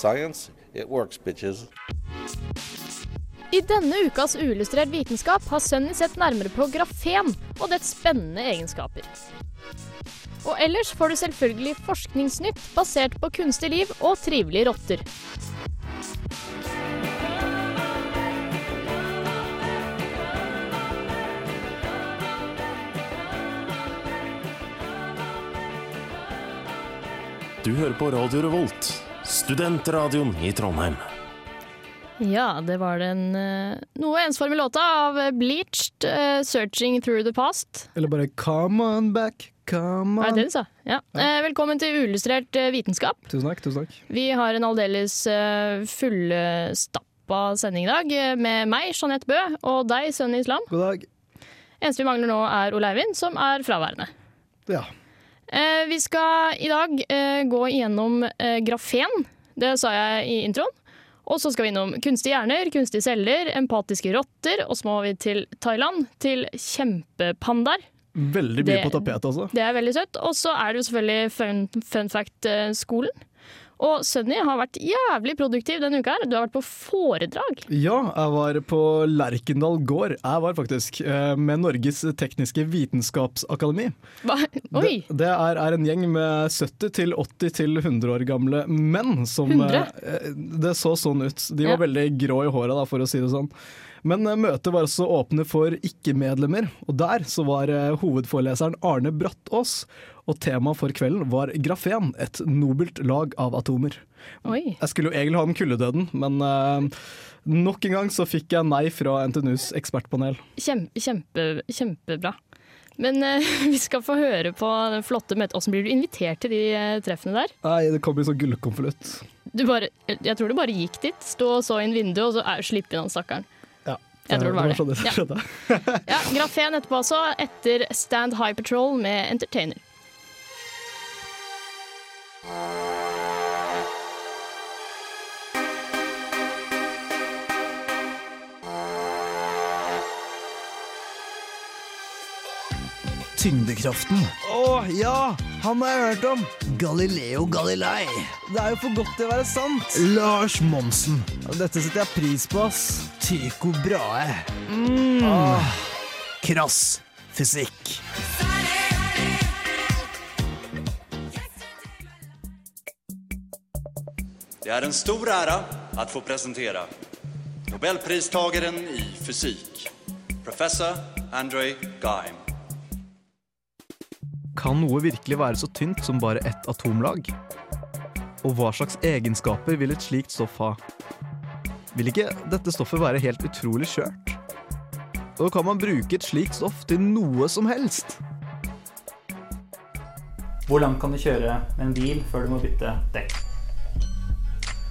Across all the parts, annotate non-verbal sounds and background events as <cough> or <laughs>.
Science, it works, bitches. I denne ukas Uillustrert vitenskap har Sunny sett nærmere på grafen og dets spennende egenskaper. Og ellers får du selvfølgelig forskningsnytt basert på kunstig liv og trivelige rotter. Du hører på Radio Revolt, studentradioen i Trondheim. Ja, det var den eh, noe ensformige låta av Bleached, eh, 'Searching Through the Past'. Eller bare come on back, come Er det det du sa? Ja. Eh, velkommen til Uillustrert eh, vitenskap. Tusen takk. tusen takk. Vi har en aldeles fullstappa sending i dag eh, med meg, Jeanette Bø, og deg, Sønn Islam. God dag. Eneste vi mangler nå, er Ole Eivind, som er fraværende. Ja. Eh, vi skal i dag eh, gå igjennom eh, grafen. Det sa jeg i introen. Og så skal vi innom kunstige hjerner, kunstige celler, empatiske rotter, og så må vi til Thailand, til kjempepandaer. Veldig mye Det- på tapetet, altså. Det er veldig søtt. Og så er det jo selvfølgelig Fun, fun Fact-skolen. Og Sunny har vært jævlig produktiv denne uka. her. Du har vært på foredrag. Ja, jeg var på Lerkendal gård. Jeg var faktisk eh, med Norges tekniske vitenskapsakademi. Hva? Oi! Det, det er, er en gjeng med 70 til 80 til 100 år gamle menn som 100? eh, Det så sånn ut. De var Ja. veldig grå i håret, da, for å si det sånn. Men eh, møtet var også åpne for ikke-medlemmer, og der så var eh, hovedforeleseren Arne Brattås. Og temaet for kvelden var grafen, et nobelt lag av atomer. Oi. Jeg skulle jo egentlig ha den kuldedøden, men uh, nok en gang så fikk jeg nei fra NTNUs ekspertpanel. Kjempe, kjempe, kjempebra. Men uh, <laughs> vi skal få høre på den flotte møtet. Åssen blir du invitert til de treffene der? Nei, det kommer i sånn gullkonvolutt. Jeg tror du bare gikk dit, stå og så inn vinduet, og så er, slipp inn han stakkaren. Jeg tror det var det. Ja. Ja, Grafen etterpå også, etter Stand High Patrol med Entertainer. Tyngdekraften. Å ja, han har jeg hørt om. Galileo Galilei. Det er jo for godt til å være sant. Lars Monsen. Dette setter jeg pris på, ass. Tycho Brahe. Mm. Ah. krass fysikk. Det er en stor ære å få presentere nobelpristageren i fysikk, professor Andrej Geim. Kan noe virkelig være så tynt som bare ett atomlag? Og hva slags egenskaper vil et slikt stoff ha? Vil ikke dette stoffet være helt utrolig skjørt? Og kan man bruke et slikt stoff til noe som helst? Hvor langt kan du kjøre med en bil før du må bytte dekk?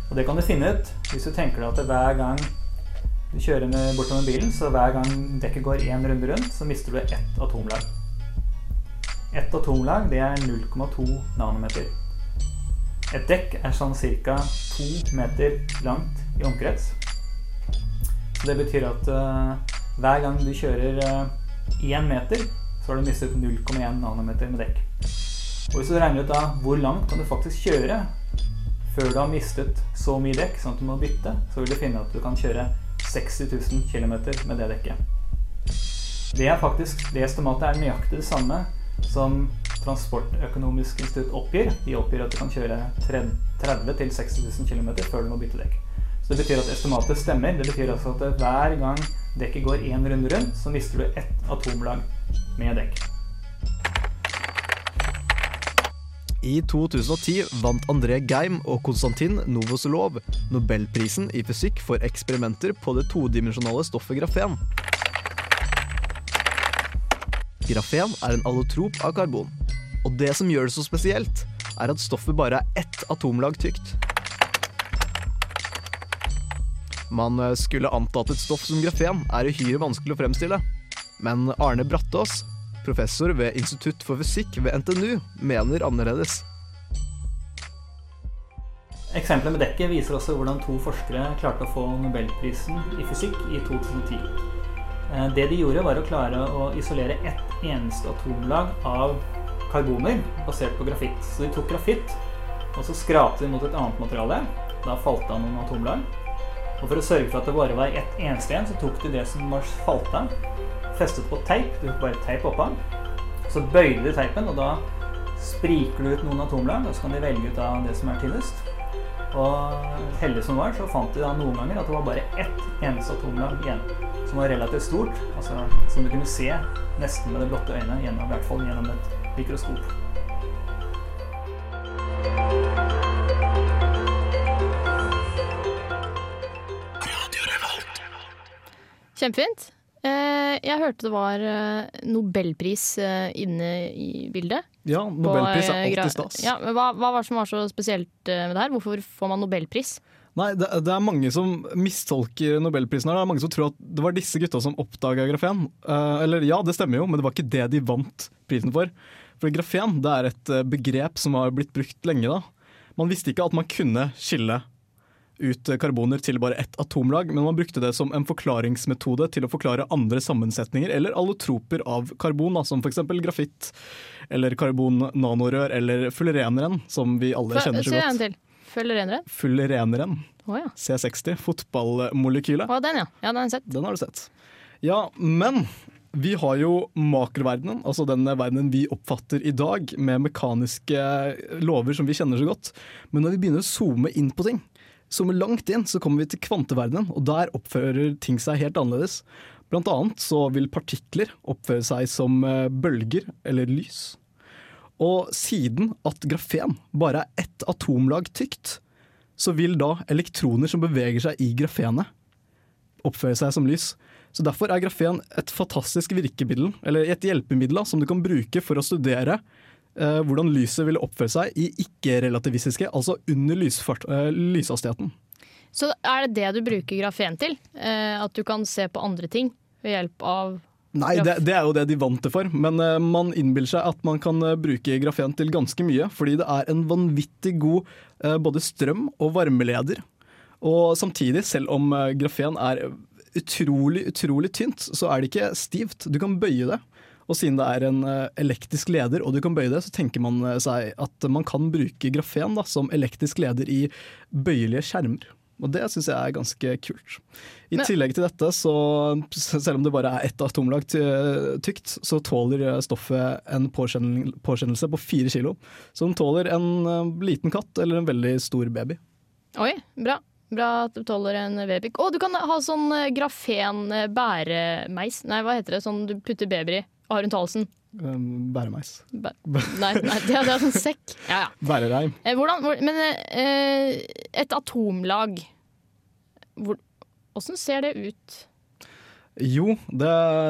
Og Det kan du finne ut hvis du tenker deg at hver gang du kjører med bortover bilen, så hver gang dekket går én runde rundt, så mister du ett atomlag. Ett atomlag det er 0,2 nanometer. Et dekk er sånn ca. to meter langt i omkrets. Så det betyr at uh, hver gang du kjører én meter, så har du mistet 0,1 nanometer med dekk. Og hvis du regner ut da hvor langt kan du faktisk kjøre før du har mistet så mye dekk, sånn at du må bytte, så vil du finne at du kan kjøre 60 000 km med det dekket. Det er faktisk, det estimatet er nøyaktig det samme som Transportøkonomisk institutt oppgir. De oppgir at du kan kjøre 30 000-60 000 km før du må bytte dekk. Så det betyr at estimatet stemmer. Det betyr altså at hver gang dekket går én runde rundt, så mister du ett atomlag med dekk. I 2010 vant André Geim og Konstantin Novoselov Nobelprisen i fysikk for eksperimenter på det todimensjonale stoffet grafen. Grafen er en allotrop av karbon, og det som gjør det så spesielt, er at stoffet bare er ett atomlag tykt. Man eh, skulle anta at et stoff som grafen er uhyre vanskelig å fremstille. Men Arne Brattås, professor ved Institutt for fysikk ved NTNU, mener annerledes. Eksempelet med dekket viser også hvordan to forskere klarte å få nobelprisen i fysikk i 2010. Eh, Det de gjorde, var å klare å isolere ett eneste atomlag av karboner basert på grafitt. Så de tok grafitt, og så skrapte de mot et annet materiale. Da falt det av noen atomlag. Og for å sørge for at det bare var ett eneste igjen, så tok de det som var falt av, festet på teip. Du tok bare teip oppå. Så bøyde de teipen, og da spriker du ut noen atomlag, og så kan de velge ut av det som er tynnest. Og heldig som var, så fant de da noen ganger at det var bare ett eneste atomlag igjen. Som var relativt stort, altså som du kunne se nesten med det blotte øynene, gjennom, i hvert fall gjennom et mikroskop. Kjempefint. Eh, jeg hørte det var eh, nobelpris eh, inne i bildet. Ja, nobelpris er alltid stas. Ja, hva, hva var det som var så spesielt med det her? Hvorfor får man nobelpris? Nei, det, det er mange som mistolker nobelprisen. her. Det er mange som tror at det var disse gutta som oppdaga grafen. Uh, eller ja, det stemmer jo, men det var ikke det de vant prisen for. For grafen det er et eh, begrep som har blitt brukt lenge. da. Man visste ikke at man kunne skille ut eh, karboner til bare ett atomlag, men man brukte det som en forklaringsmetode til å forklare andre sammensetninger eller allotroper av karbon, da, som f.eks. grafitt eller karbon-nanorør eller fullereneren, som vi alle kjenner så godt. Til. Følger renere? Fullereneren. Ja. C60, fotballmolekylet. Oh, den, ja. Ja, den har jeg sett. Den har du sett. Ja, men vi har jo makroverdenen, altså den verdenen vi oppfatter i dag, med mekaniske lover som vi kjenner så godt. Men når vi begynner å zoome inn på ting, zoome langt inn, så kommer vi til kvanteverdenen, og der oppfører ting seg helt annerledes. Blant annet så vil partikler oppføre seg som eh, bølger eller lys. Og siden at grafen bare er ett atomlag tykt, så vil da elektroner som beveger seg i grafenet, oppføre seg som lys. Så Derfor er grafen et fantastisk virkemiddel, eller et hjelpemiddel som du kan bruke for å studere eh, hvordan lyset vil oppføre seg i ikke-relativistiske, altså under lysfart, eh, lyshastigheten. Så er det det du bruker grafen til? Eh, at du kan se på andre ting ved hjelp av Nei, det, det er jo det de vant det for, men uh, man innbiller seg at man kan uh, bruke grafen til ganske mye, fordi det er en vanvittig god uh, både strøm- og varmeleder. Og samtidig, selv om grafen er utrolig, utrolig tynt, så er det ikke stivt. Du kan bøye det. Og siden det er en elektrisk leder, og du kan bøye det, så tenker man seg at man kan bruke grafen da, som elektrisk leder i bøyelige skjermer. Og det syns jeg er ganske kult. I Men- tillegg til dette, så selv om det bare er ett atomlag tykt, så tåler stoffet en påkjennelse på fire kilo. Som tåler en eh, liten katt eller en veldig stor baby. Oi, bra. Bra at du tåler en baby. Å, du kan ha sånn eh, grafen eh, bæremeis. Nei, hva heter det? Sånn du putter babyer i. Har rundt halsen. Um, Bæremeis. Bæ nei, nei, det er, det er sånn sekk. Ja, ja. Bærereim. Eh, hvordan, hvor, men eh, et atomlag hvor, Åssen ser det ut? Jo, det,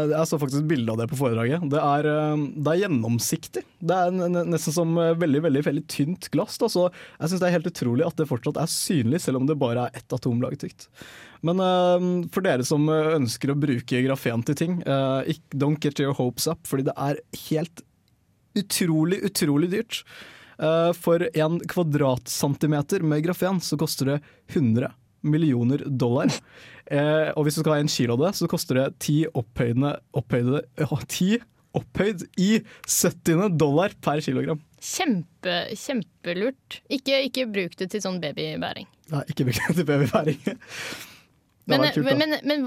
jeg så faktisk et bilde av det på foredraget. Det er, eh, det er gjennomsiktig. Det er nesten som eh, veldig veldig, veldig tynt glass. Da. Så jeg syns det er helt utrolig at det fortsatt er synlig, selv om det bare er ett atomlag tykt. Men eh, for dere som ønsker å bruke grafen til ting, don't get your hopes up, fordi det er helt utrolig, utrolig dyrt. For en kvadratcentimeter med grafen så koster det 100 millioner dollar. Eh, og hvis du skal ha en kilo av det, så koster det ti opphøyde, opphøyde, ja, ti opphøyd i 70. dollar per kilogram. Kjempe, kjempelurt. Ikke, ikke bruk det til sånn babybæring. Nei, ikke bruk det til babybæring. <laughs> Det Men, kult, men, men,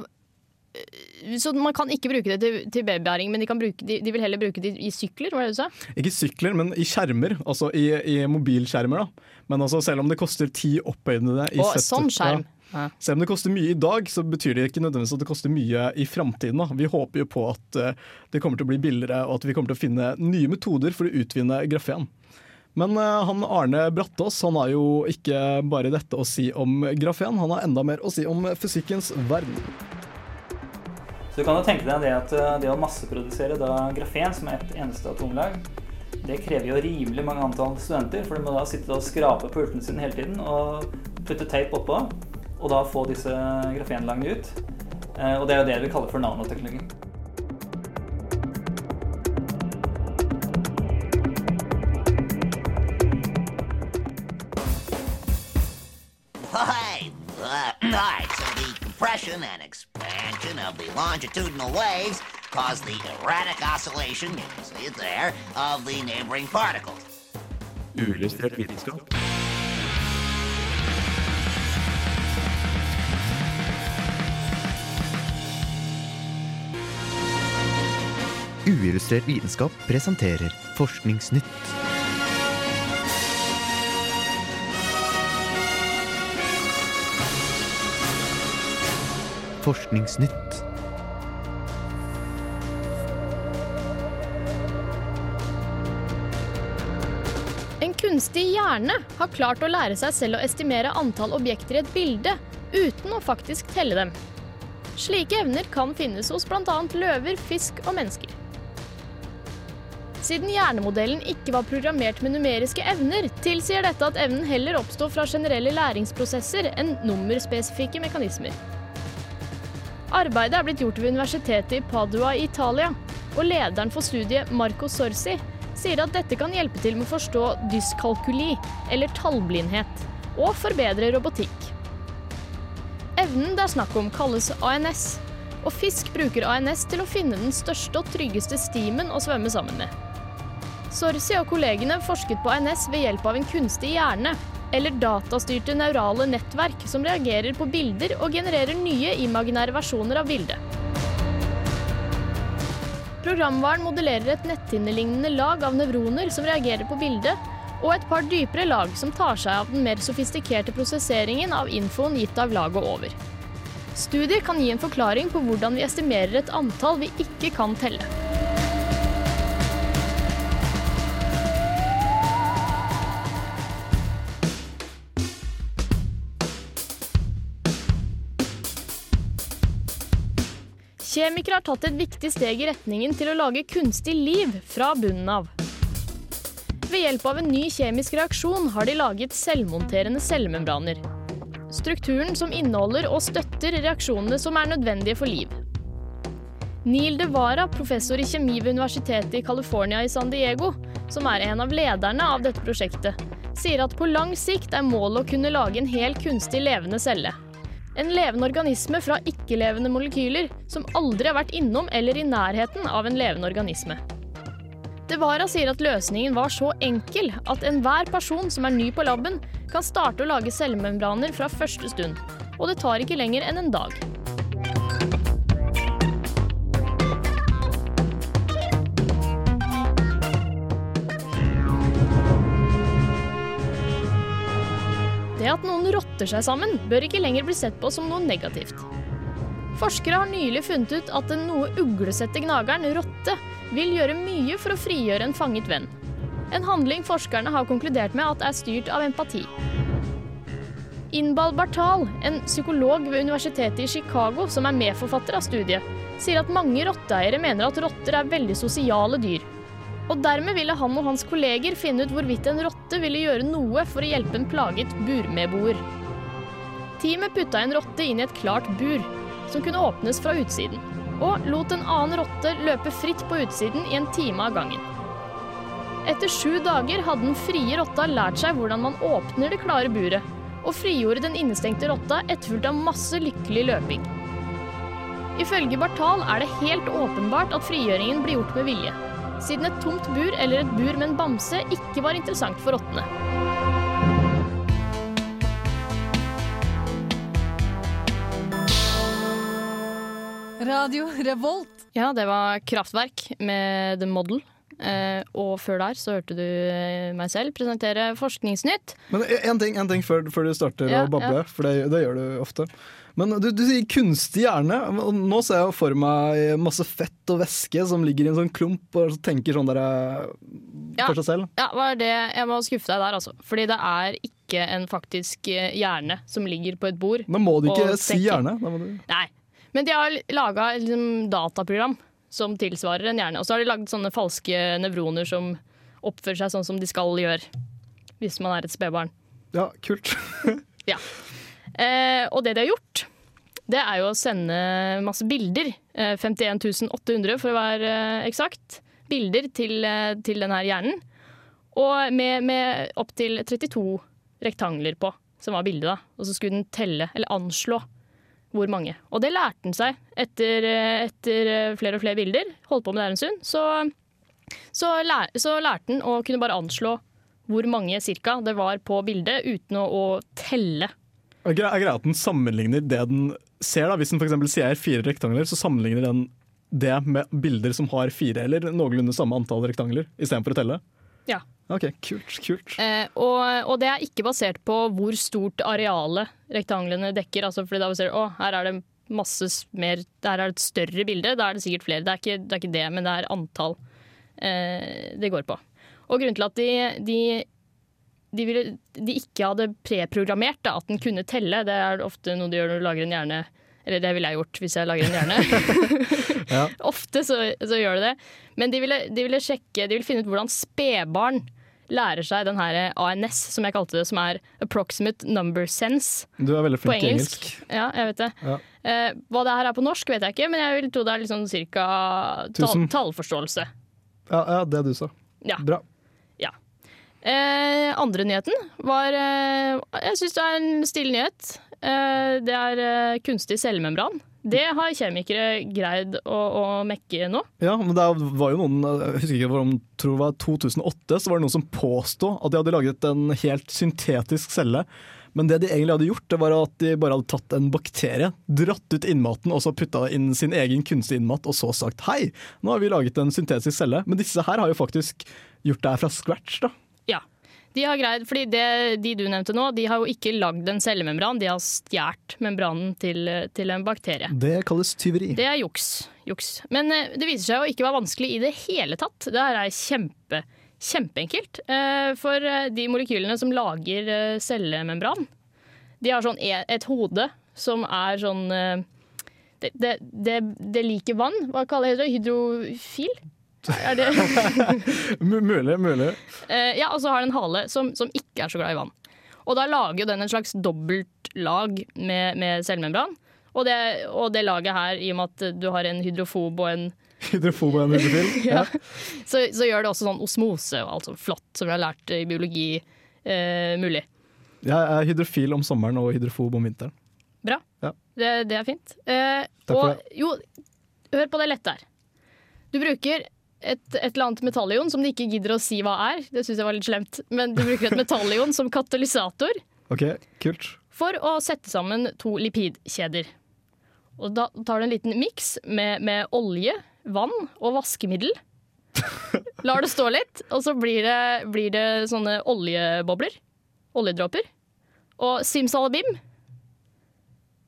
men Så man kan ikke bruke det til, til babybæring, men de, kan bruke, de, de vil heller bruke det i sykler, var det du sa? Ikke sykler, men i skjermer. Altså i, i mobilskjermer. da. Men altså, selv om det koster ti opphøydede i Å, 70 sånn skjerm. Ja. Selv om det koster mye i dag, så betyr det ikke nødvendigvis at det koster mye i framtiden. Vi håper jo på at eh, det kommer til å bli billigere, og at vi kommer til å finne nye metoder for å utvinne grafen. Men eh, han Arne Brattås han har jo ikke bare dette å si om grafen, han har enda mer å si om fysikkens verden. Så du kan jo tenke deg det at eh, det å masseprodusere da grafen som er et eneste atomlag, det krever jo rimelig mange antall studenter, for du må da sitte og skrape på urtene sine hele tiden og putte teip oppå. Og da få disse grafenlagene ut. Eh, Og det er jo det vi kaller for nanoteknologi. Compression and expansion of the longitudinal waves cause the erratic oscillation, you can see it there, of the neighboring particles. Uillustrert vitenskap. Uillustrert vitenskap presenterer Forskningsnytt. Forskningsnytt. En kunstig hjerne har klart å lære seg selv å estimere antall objekter i et bilde uten å faktisk telle dem. Slike evner kan finnes hos bl.a. løver, fisk og mennesker. Siden hjernemodellen ikke var programmert med numeriske evner, tilsier dette at evnen heller oppstår fra generelle læringsprosesser enn nummerspesifikke mekanismer. Arbeidet er blitt gjort ved universitetet i Padua i Italia, og lederen for studiet, Marco Sorsi, sier at dette kan hjelpe til med å forstå dyskalkuli, eller tallblindhet, og forbedre robotikk. Evnen det er snakk om, kalles ANS, og fisk bruker ANS til å finne den største og tryggeste stimen å svømme sammen med. Sorsi og kollegene forsket på ANS ved hjelp av en kunstig hjerne, eller datastyrte neurale nettverk som reagerer på bilder og genererer nye imaginære versjoner av bildet. Programvaren modellerer et netthinnelignende lag av nevroner som reagerer på bildet, og et par dypere lag som tar seg av den mer sofistikerte prosesseringen av infoen gitt av laget over. Studiet kan gi en forklaring på hvordan vi estimerer et antall vi ikke kan telle. Kjemikere har tatt et viktig steg i retningen til å lage kunstig liv fra bunnen av. Ved hjelp av en ny kjemisk reaksjon har de laget selvmonterende cellemembraner. Strukturen som inneholder og støtter reaksjonene som er nødvendige for liv. Neil DeVara, professor i kjemi ved Universitetet i California i San Diego, som er en av lederne av dette prosjektet, sier at på lang sikt er målet å kunne lage en helt kunstig levende celle. En levende organisme fra ikke-levende molekyler som aldri har vært innom eller i nærheten av en levende organisme. Devara sier at løsningen var så enkel at enhver person som er ny på laben, kan starte å lage cellemembraner fra første stund. Og det tar ikke lenger enn en dag. Det at noen rotter seg sammen, bør ikke lenger bli sett på som noe negativt. Forskere har nylig funnet ut at den noe uglesette gnageren rotte vil gjøre mye for å frigjøre en fanget venn. En handling forskerne har konkludert med at er styrt av empati. Inbal Bartal, en psykolog ved universitetet i Chicago som er medforfatter av studiet, sier at mange rotteeiere mener at rotter er veldig sosiale dyr. Og dermed ville han og hans kolleger finne ut hvorvidt en rotte ville gjøre noe for å hjelpe en plaget burmedboer. Teamet putta en rotte inn i et klart bur, som kunne åpnes fra utsiden, og lot en annen rotte løpe fritt på utsiden i en time av gangen. Etter sju dager hadde den frie rotta lært seg hvordan man åpner det klare buret, og frigjorde den innestengte rotta etterfulgt av masse lykkelig løping. Ifølge Bartal er det helt åpenbart at frigjøringen blir gjort med vilje, siden et tomt bur eller et bur med en bamse ikke var interessant for rottene. Radio Revolt. Ja, det var Kraftverk med The Model. Eh, og før der så hørte du eh, meg selv presentere Forskningsnytt. Men en ting, ting før, før du starter Ja, å bable, ja. for det, det gjør du ofte. Men du, du sier kunstig hjerne. Nå ser jeg for meg masse fett og væske som ligger i en sånn klump og tenker sånn der eh, Ja. for seg selv. Ja, var det, jeg må skuffe deg der, altså. Fordi det er ikke en faktisk eh, hjerne som ligger på et bord. Da må du ikke si hjerne. Du... Nei. Men de har laga liksom, dataprogram som tilsvarer en hjerne. Og så har de lagd sånne falske nevroner som oppfører seg sånn som de skal gjøre. Hvis man er et spedbarn. Ja, kult. <laughs> Ja. Eh, og det de har gjort, det er jo å sende masse bilder. Eh, 51 800 for å være eh, eksakt. Bilder til, eh, til denne hjernen. Og med, med opptil 32 rektangler på, som var bildet. da. Og så skulle den telle, eller anslå, hvor mange. Og det lærte den seg etter, eh, etter eh, flere og flere bilder. Holdt på med det her en stund. Så, så, lær, så lærte den å kunne bare anslå hvor mange cirka det var på bildet, uten å, å telle. Er gre- greia at den sammenligner det den ser? da Hvis den f.eks. ser fire rektangler, så sammenligner den det med bilder som har fire eller noenlunde samme antall rektangler, istedenfor å telle? Ja. Ok, kult, kult. Eh, og, og det er ikke basert på hvor stort arealet rektanglene dekker. Altså fordi da ser du å, her er det masse mer her er det et større bilde, da er det sikkert flere. Det er ikke det, er ikke det men det er antall eh, det går på. Og grunnen til at de, de, de, ville, de ikke hadde preprogrammert at den kunne telle, det er ofte noe du gjør når du lager en hjerne. Eller det ville jeg gjort hvis jeg lager en hjerne. <laughs> <laughs> Ofte så, så gjør det det. Men de ville, de ville sjekke, de ville finne ut hvordan spedbarn lærer seg den her ANS, som jeg kalte det, som er Approximate Number Sense. Du er veldig flink i engelsk. engelsk. Ja, jeg vet det. Ja. Eh, hva det her er på norsk, vet jeg ikke, men jeg vil tro det er liksom cirka tall, tallforståelse. Ja, ja, det du sa. Ja. Bra. Eh, andre nyheten var eh, Jeg syns det er en stille nyhet. Eh, det er eh, kunstig cellemembran. Det har kjemikere greid å, å mekke nå. Ja, men det var jo noen Jeg husker ikke om tror det var 2008, så var det noen som påstod at de hadde laget en helt syntetisk celle. Men det de egentlig hadde gjort, det var at de bare hadde tatt en bakterie, dratt ut innmaten og så putta inn sin egen kunstige innmat, og så sagt hei, nå har vi laget en syntetisk celle. Men disse her har jo faktisk gjort det her fra scratch, da. Ja. De har greid, fordi det, de du nevnte nå, de har jo ikke lagd en cellemembran, de har stjålet membranen til, til en bakterie. Det kalles tyveri. Det er juks. juks. Men eh, det viser seg å ikke være vanskelig i det hele tatt. Det her er kjempe, kjempeenkelt. Eh, for eh, de molekylene som lager cellemembran, de har sånn e et hode som er sånn det, det, det, det liker vann. Hva kaller det? Hydrofil? Er det <laughs> mulig, mulig. Eh, ja, og så har den en hale som, som ikke er så glad i vann. Og da lager jo den en slags dobbeltlag med, med cellemembran. Og det, og det laget her, i og med at du har en hydrofob og en <laughs> Hydrofob og en hydrofil. <laughs> ja, så, så gjør det også sånn osmose og alt sånt flott, som vi har lært i biologi eh, mulig. Jeg er hydrofil om sommeren og hydrofob om vinteren. Bra. Ja. Det, det er fint. Eh, Takk og jo, hør på det lette her. Du bruker et, et eller annet metallion som de ikke gidder å si hva er. Det syns jeg var litt slemt. Men du bruker et metallion som katalysator Ok, kult. for å sette sammen to lipidkjeder. Og da tar du en liten miks med, med olje, vann og vaskemiddel. Lar det stå litt, og så blir det, blir det sånne oljebobler. Oljedråper. Og simsalabim,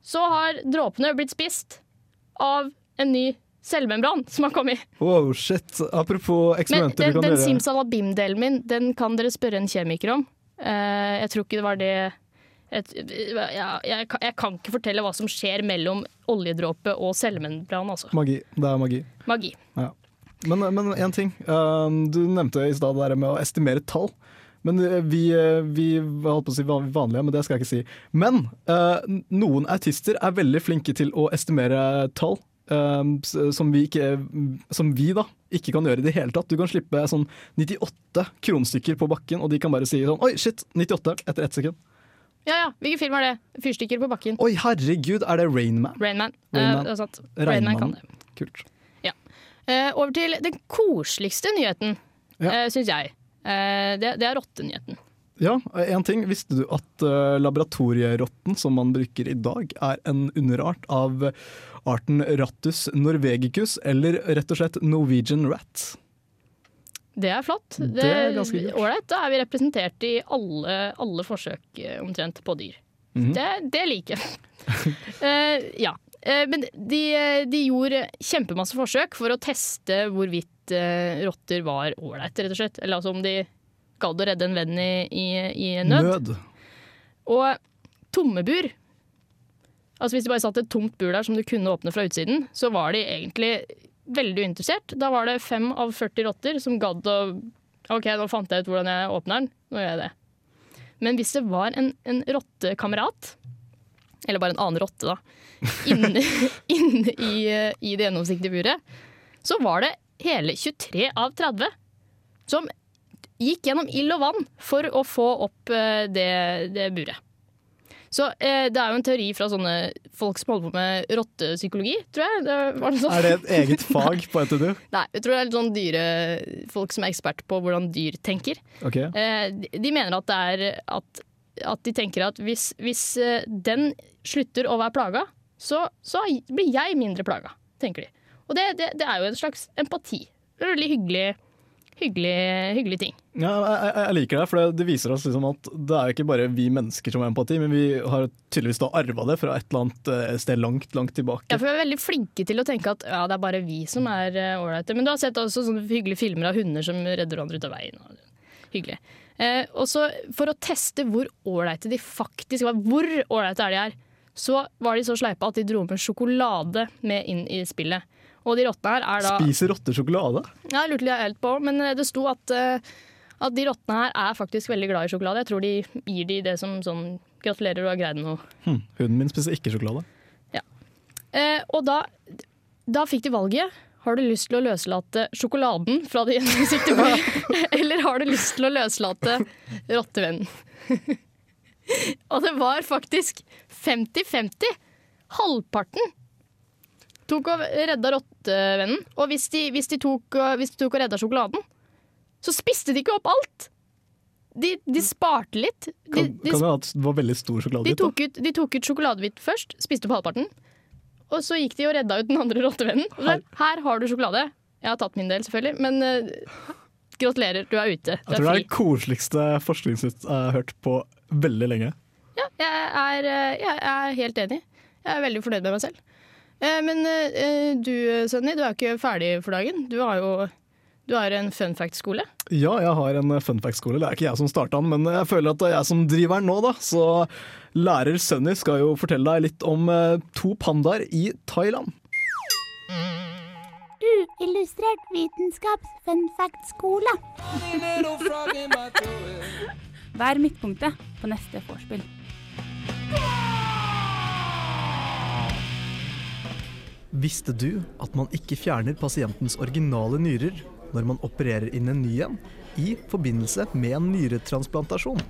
så har dråpene blitt spist av en ny cellemembran som har kommet. Wow, shit. Apropos Men eksperimenter den, kan den gjøre. simsalabim-delen min, den kan dere spørre en kjemiker om. Uh, jeg tror ikke det var det et, ja, jeg, kan- jeg kan ikke fortelle hva som skjer mellom oljedråpe og cellemembran, altså. Magi. Det er magi. Magi. Ja. Men, men en ting. Um, du nevnte i stad det der med å estimere tall. Men uh, vi, uh, vi holdt på å si vanlige, men det skal jeg ikke si. Men uh, noen autister er veldig flinke til å estimere tall. Um, som, vi ikke, som vi da ikke kan gjøre i det hele tatt. Du kan slippe sånn 98 kronstykker på bakken, og de kan bare si sånn Oi, shit! 98 etter ett sekund. Ja ja, hvilken film er det? Fyrstikker på bakken. Oi, herregud, er det Rainman? Rainman. Rain uh. Rain er kan det. Kult. Ja. Uh, over til den koseligste nyheten, Ja. uh, syns jeg. Uh, det, det er rottenyheten. Ja, en ting. Visste du at laboratorierotten som man bruker i dag, er en underart av arten Rattus norvegicus, eller rett og slett Norwegian rat? Det er flott. Det er ganske kult. Ålreit. Da er vi representert i alle, alle forsøk eh, omtrent på dyr. Mhm. det, det liker jeg. uh, <laughs> ja. Uh, men de, de gjorde kjempemasse forsøk for å teste hvorvidt uh, rotter var ålreite, rett og slett. Eller altså om de gadd å redde en venn i, i, i nød. Nød. Og tomme bur Altså Hvis de bare satt et tomt bur der som du kunne åpne fra utsiden, så var de egentlig veldig uinteressert. Da var det fem av 40 rotter som gadd å OK, nå fant jeg ut hvordan jeg åpner den. Nå gjør jeg det. Men hvis det var en, en rottekamerat eller bare en annen rotte, da, <laughs> inne, inne i, eh, i det gjennomsiktige buret, så var det hele 23 av 30 som gikk gjennom ild og vann for å få opp eh, det, det buret. Så eh, det er jo en teori fra sånne folk som holder på med rottepsykologi, tror jeg. Det var noe sånt. Er det et eget <laughs> fag på NTNU? Nei, jeg tror det er litt sånn dyre folk som er ekspert på hvordan dyr tenker. Okay. Eh, de, de mener at det er at, at de tenker at hvis, hvis eh, den slutter å være plaga, så, så blir jeg mindre plaga, tenker de. Og det, det, det er jo en slags empati. Det er veldig hyggelig, hyggelig, hyggelig ting. Ja, jeg, jeg- liker det, for det, viser oss liksom at det er ikke bare vi mennesker som har empati, men vi har tydeligvis da arva det fra et eller annet eh, sted langt, langt tilbake. Ja, for Vi er veldig flinke til å tenke at ja, det er bare vi som er eh, ålreite. Men du har sett også sånne hyggelige filmer av hunder som redder hverandre ut av veien. og Hyggelig. Eh, og så For å teste hvor ålreite de faktisk var, hvor ålreite er de her, så var de så sleipe at de dro med sjokolade med inn i spillet. Og de rottene her er da Spiser rotter sjokolade? Ja, jeg lurte jeg helt på, men eh, det sto at, eh, at de rottene her er faktisk veldig glad i sjokolade. Jeg tror de gir de det som sånn gratulerer, du har greid noe. Hm, hunden min spiser ikke sjokolade. Eh, og da, da fikk de valget. Har du lyst til å løslate sjokoladen fra de gjennomsiktige bordet, eller har du lyst til å løslate rottevennen? <laughs> og det var faktisk 50-50. Halvparten tok og redda rottevennen. Og hvis de, hvis, de tok, hvis de tok og redda sjokoladen, så spiste de ikke opp alt. De, de sparte litt. De, Kan, kan det være at det var veldig stor de sjokoladebit? ut, de tok ut sjokoladehvitt først, spiste opp halvparten. Og så gikk de og redda ut den andre rottevennen. Så, her har du sjokolade. Jeg har tatt min del, selvfølgelig, men uh, gratulerer, du er ute. Du Jeg tror er det er det koseligste forskningsnytt jeg har hørt på veldig lenge. Ja, jeg er, eh, jeg er helt enig. Jeg er veldig fornøyd med meg selv. Eh, Men eh, du, Sunny, du er ikke ferdig for dagen. Du har jo du har en fun fact-skole. Ja, jeg har en fun fact-skole. Det er ikke jeg som starta den, men jeg føler at det er jeg som driver den nå, da. Så lærer Sunny skal jo fortelle deg litt om eh, to pandaer i Thailand. Uillustrert vitenskaps fun fact-skole. <laughs> Vær midtpunktet på neste vorspiel. Visste du at man ikke fjerner pasientens originale nyrer når man opererer inn en ny en i forbindelse med en nyretransplantasjon?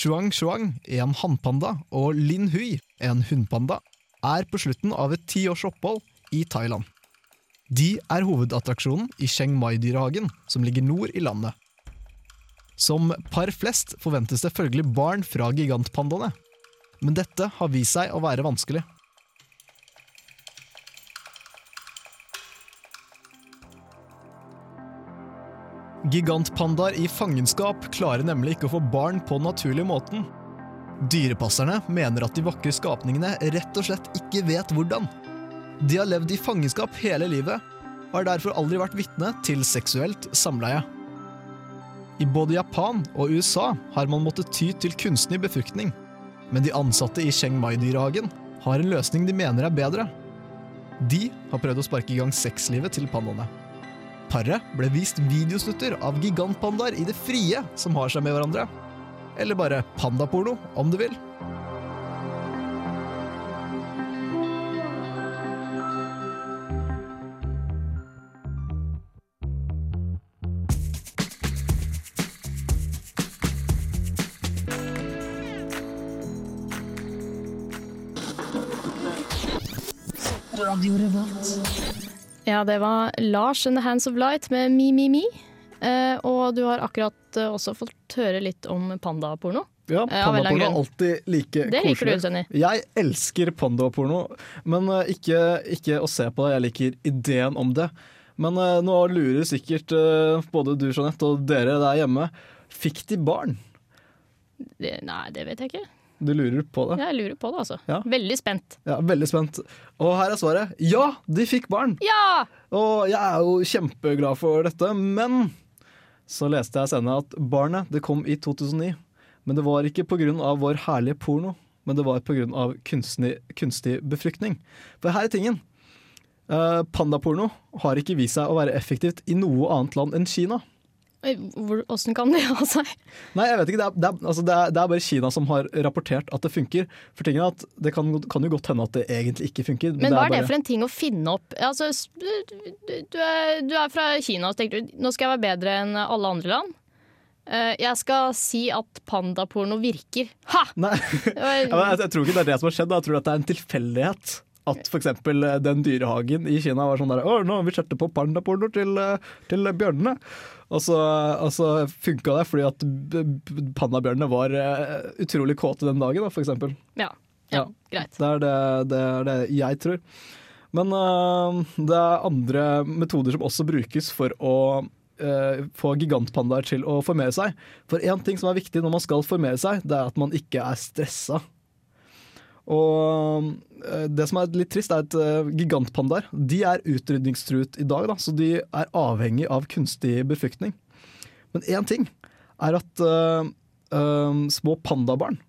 Shuang Shuang, en hannpanda, og Lin Hui, en hunnpanda, er på slutten av et ti års opphold i Thailand. De er hovedattraksjonen i Chiang Mai-dyrehagen, som ligger nord i landet. Som par flest forventes det følgelig barn fra gigantpandaene. Men dette har vist seg å være vanskelig. Gigantpandaer i fangenskap klarer nemlig ikke å få barn på den naturlige måten. Dyrepasserne mener at de vakre skapningene rett og slett ikke vet hvordan. De har levd i fangenskap hele livet, og har derfor aldri vært vitne til seksuelt samleie. I både Japan og USA har man måttet ty til kunstig befruktning. Men de ansatte i Chiang Mai-dyrehagen har en løsning de mener er bedre. De har prøvd å sparke i gang sexlivet til pandaene. Paret ble vist videosnutter av gigantpandaer i det frie som har seg med hverandre. Eller bare pandaporno, om du vil. Radio Revolt. Ja, det var Lars and the Hands of Light med Me Me Me. Eh, og du har akkurat eh, også fått høre litt om pandaporno. Ja, Eh, av en eller annen pandaporno er grunn. alltid like Det liker koselig. du, Sunny. Jeg elsker pandaporno, men eh, ikke, ikke å se på det. Jeg liker ideen om det. Men eh, nå lurer sikkert eh, både du, Jeanette, og dere der hjemme. Fikk de barn? Det, nei, det vet jeg ikke. Du lurer på det? Ja, Jeg lurer på det, altså. Ja. Veldig spent. Ja, Veldig spent. Og her er svaret. Ja, de fikk barn! Ja! Og jeg er jo kjempeglad for dette, men så leste jeg senere at barnet det kom i 2009. Men det var ikke pga. vår herlige porno, men det var pga. Kunstig, kunstig befruktning. For her er tingen. Eh, pandaporno har ikke vist seg å være effektivt i noe annet land enn Kina. Åssen kan det <laughs> ha seg? Nei, jeg vet ikke. Det er, det, er, altså det, er, det er bare Kina som har rapportert at det funker. For tingen er at Det kan, kan jo godt hende at det egentlig ikke funker. Men hva er det bare- for en ting å finne opp? Altså, du, du, er, du er fra Kina og tenker du nå skal jeg være bedre enn alle andre land. Eh, jeg skal si at pandaporno virker. Ha! Nei, <laughs> jeg, jeg tror ikke det er det som har skjedd. Jeg tror at det er en tilfeldighet. At f.eks. den dyrehagen i Kina var sånn der Å, nå har vi setter på pandaporno til, eh, til bjørnene. Og så, og så funka det fordi at pandabjørnene var eh, utrolig kåte den dagen, da, for eksempel. Ja, ja, greit. Det er det, det er det jeg tror. Men uh, det er andre metoder som også brukes for å uh, få gigantpandaer til å formere seg. For én ting som er viktig når man skal formere seg, det er at man ikke er stressa. Og øh, det som er litt trist, er at øh, gigantpandaer de er utrydningstruet i dag, da, så de er avhengig av kunstig befruktning. Men én ting er at uh, uh, små pandabarn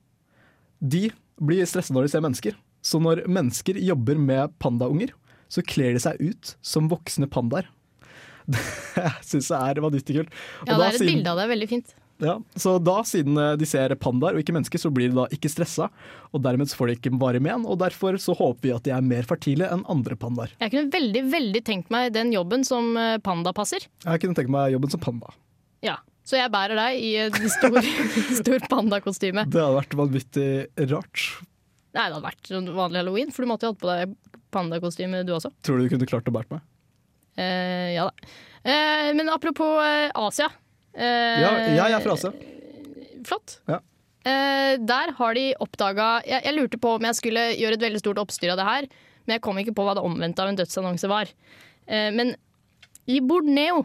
de blir stressa når de ser mennesker. Så når mennesker jobber med pandaunger, så kler de seg ut som voksne pandaer. <laughs> Det syns jeg er vanvittig kult. Og Ja, det er et siden- bilde av det. Veldig fint. Ja, så da, siden eh, de ser pandaer og ikke mennesker, så blir de da ikke stressa. Og dermed får de ikke varig men, og derfor så håper vi at de er mer fertile enn andre pandaer. Jeg kunne veldig veldig tenkt meg den jobben som panda passer. Jeg kunne tenkt meg jobben som panda. Ja. Så jeg bærer deg i et stor, <laughs> stor pandakostyme. Det hadde vært vanvittig rart. Nei, det hadde vært vanlig halloween, for du måtte jo hatt på deg pandakostyme du også. Tror du du kunne klart å bære meg? Eh, ja da. Eh, men apropos eh, Asia. Ja, jeg er fra Asia. Flott. Ja. Uh, der har de oppdaga jeg, jeg lurte på om jeg skulle gjøre et veldig stort oppstyr av det her, men jeg kom ikke på hva det omvendte av en dødsannonse var. Uh, men i Borneo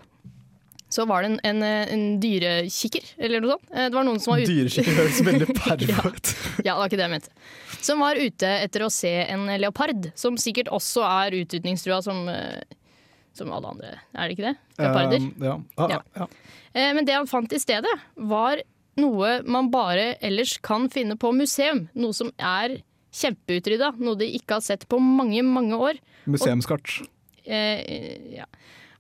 så var det en, en, eh, en dyrekikker, eller noe sånt. Uh, det var noen som var ute Dyrekikker høres veldig <laughs> pervo ut. ja, det var ikke det jeg mente. Som var ute etter å se en leopard, som sikkert også er utrydningstrua som, eh, som alle andre. Er det ikke det? Leoparder. Uh, ja. Ah, Ja. ja. Eh, Men det han fant i stedet, var noe man bare ellers kan finne på museum. Noe som er kjempeutrydda. Noe de ikke har sett på mange, mange år. Museumskart. Eh, ja.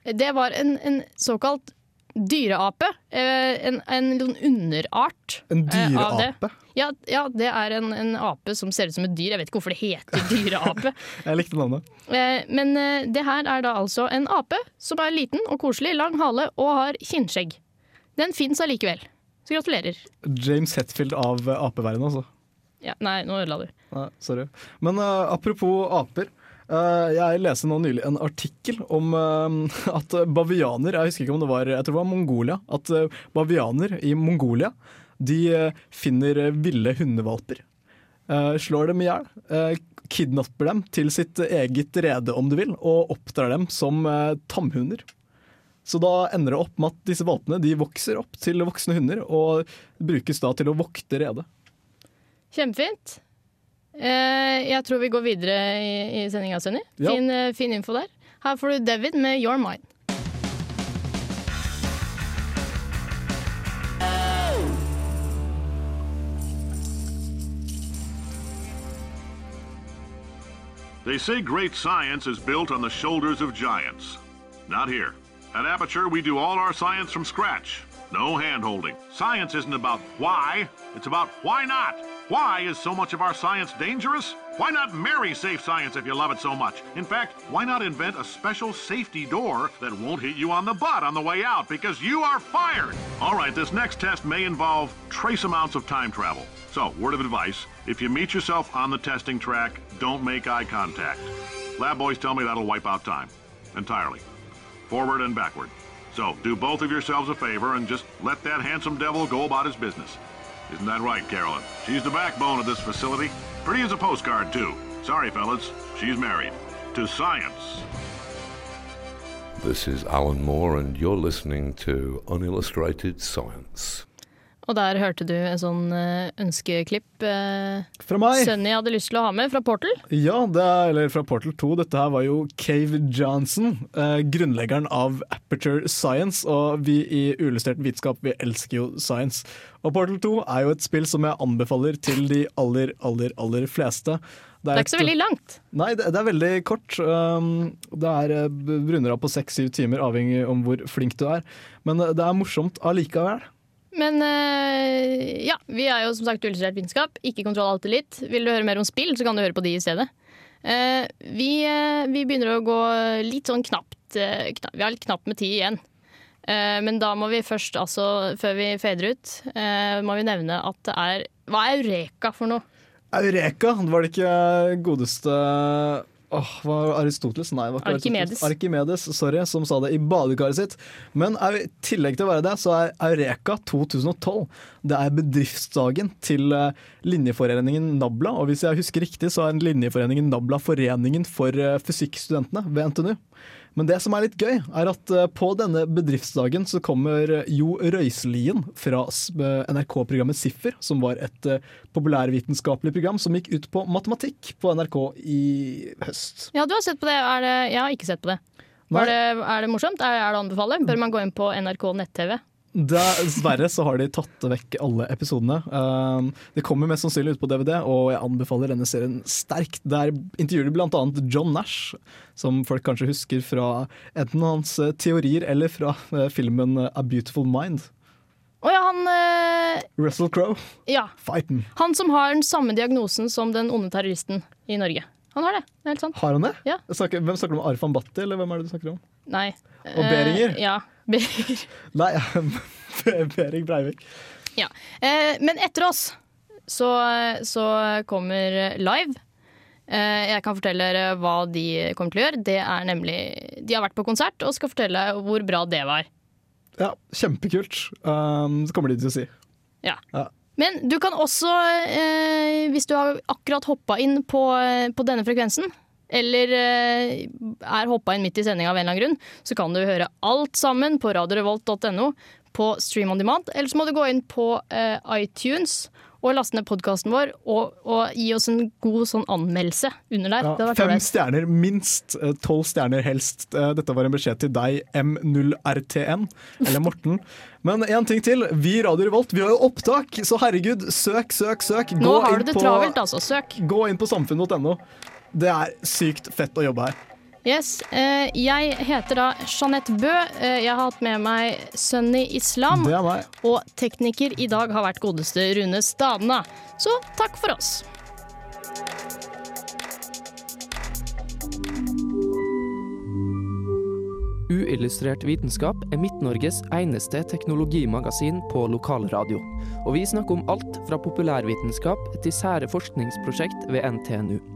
Det var en, en såkalt dyreape. Eh, en, en underart. En dyre av det. Ja, ja, det er en, en ape som ser ut som et dyr. Jeg vet ikke hvorfor det heter <laughs> dyreape. <laughs> Jeg likte navnet. Eh, Men eh, det her er da altså en ape som er liten og koselig, lang hale og har kinnskjegg. Den fins allikevel. Så gratulerer. James Hetfield av apeverdenen, altså. Ja, nei, nå ødela du. Nei, sorry. Men uh, apropos aper. Eh, jeg leste nå nylig en artikkel om eh, <laughs> at bavianer Jeg husker ikke om det var Jeg tror det var Mongolia. At eh, bavianer i Mongolia de finner ville hundevalper. slår dem i hjel. kidnapper dem til sitt eget rede, om du vil, og oppdrar dem som tamhunder. Så da ender det opp med at disse valpene de vokser opp til voksne hunder, og brukes da til å vokte redet. Kjempefint. Eh, jeg tror vi går videre i, i sendinga, Sunny. Ja. Fin, eh, fin info der. Her får du David med Your Mind. They say great science is built on the shoulders of giants. Not here. At Aperture, we do all our science from scratch. No hand holding. Science isn't about why, it's about why not. Why is so much of our science dangerous? Why not marry safe science if you love it so much? In fact, why not invent a special safety door that won't hit you on the butt on the way out because you are fired? All right, this next test may involve trace amounts of time travel. So, word of advice if you meet yourself on the testing track, don't make eye contact. Lab boys tell me that'll wipe out time entirely, forward and backward. So, do both of yourselves a favor and just let that handsome devil go about his business. Isn't that right, Carolyn? She's the backbone of this facility. Pretty as a postcard, too. Sorry, fellas, she's married. To science. This is Alan Moore, and you're listening to Unillustrated Science. Og der hørte du en sånn eh, ønskeklipp eh, Fra meg. Sunny hadde lyst til å ha med fra Portal. Ja, det er, eller fra Portal 2. Dette her var jo Cave Johnson, eh, grunnleggeren av Aperture Science. Og vi i Uillustrert vitenskap, vi elsker jo science. Og Portal 2 er jo et spill som jeg anbefaler til de aller, aller, aller fleste. Det er ikke så veldig langt. Nei, det, det er veldig kort. Um, det er eh, runder av på seks-syv timer, avhengig om hvor flink du er. Men eh, det er morsomt allikevel. Men eh, ja, vi er jo som sagt illustrert vitenskap. Ikke kontroll alltid litt. Vil du høre mer om spill, så kan du høre på de i stedet. Eh, vi, eh, vi begynner å gå litt sånn knapt kna Vi har litt knapt med tid igjen. Men da må vi først, altså, før vi fader ut, må vi nevne at det er Hva er Eureka for noe? Eureka! Var det ikke godeste Åh, var Aristoteles? Nei, var Arkimedes. Arkimedes, sorry, som sa det i badekaret sitt. Men i tillegg til å være det, så er Eureka 2012 Det er bedriftsdagen til eh, linjeforeningen Nabla. Og hvis jeg husker riktig, så er linjeforeningen Nabla foreningen for eh, fysikkstudentene ved NTNU. Men det som er litt gøy, er at eh, på denne bedriftsdagen så kommer eh, Jo Røiselien fra eh, NRK-programmet Siffer, som var et populærvitenskapelig program som gikk ut på matematikk på NRK i høst. Ja, du har sett på det. Er det jeg har ikke sett på det. Det er det morsomt? Er det å anbefale? Bør man gå inn på NRK nett-TV? Dessverre så har de tatt vekk alle episodene. Um, det kommer mest sannsynlig ut på DVD, og jeg anbefaler denne serien sterkt. Der intervjuer de bl.a. John Nash, som folk kanskje husker fra enten hans eh, teorier eller fra eh, filmen A Beautiful Mind. Å ja, han eh, Russell Crowe, Ja. Fighten. Han som har den samme diagnosen som den onde terroristen i Norge. Han har det. Det er helt sant. Har han det? Ja. Snakker, hvem snakker du om? Arfan Bhatti, eller hvem er det du snakker om? Nei. Og Beringer? Eh, ja. <laughs> Beringer. Nei, <laughs> Behring Breivik. Ja. Eh, men etter oss så, så kommer Live. Eh, jeg kan fortelle dere hva de kommer til å gjøre. Det er nemlig De har vært på konsert og skal fortelle hvor bra det var. Ja, kjempekult. Um, så kommer de til å si. Ja. Ja. Men du kan også, eh, hvis du har akkurat hoppa inn på, på denne frekvensen, eller eh, er hoppa inn midt i sendinga av en eller annen grunn, så kan du høre alt sammen på radiorevolt.no på Stream on Demand. Eller så må du gå inn på eh, iTunes og laste ned podkasten vår og, og gi oss en god sånn anmeldelse under der. Ja, Det fem ålreit. stjerner, minst eh, tolv stjerner helst. Dette var en beskjed til deg, M0RTN, eller Morten. Men en ting til. Vi i Radio Revolt vi har jo opptak, så herregud, søk, søk, søk. Nå har du det på- travelt, altså. Søk. Gå inn på samfunn.no. Det er sykt fett å jobbe her. Yes, eh, Jeg heter da Jeanette Bø. Eh, jeg har hatt med meg Sunny Islam. Det er meg. Og tekniker i dag har vært godeste Rune Stadna. Så takk for oss. Uillustrert vitenskap er Midt-Norges eneste teknologimagasin på lokalradio. Og vi snakker om alt fra populærvitenskap til sære forskningsprosjekt ved NTNU.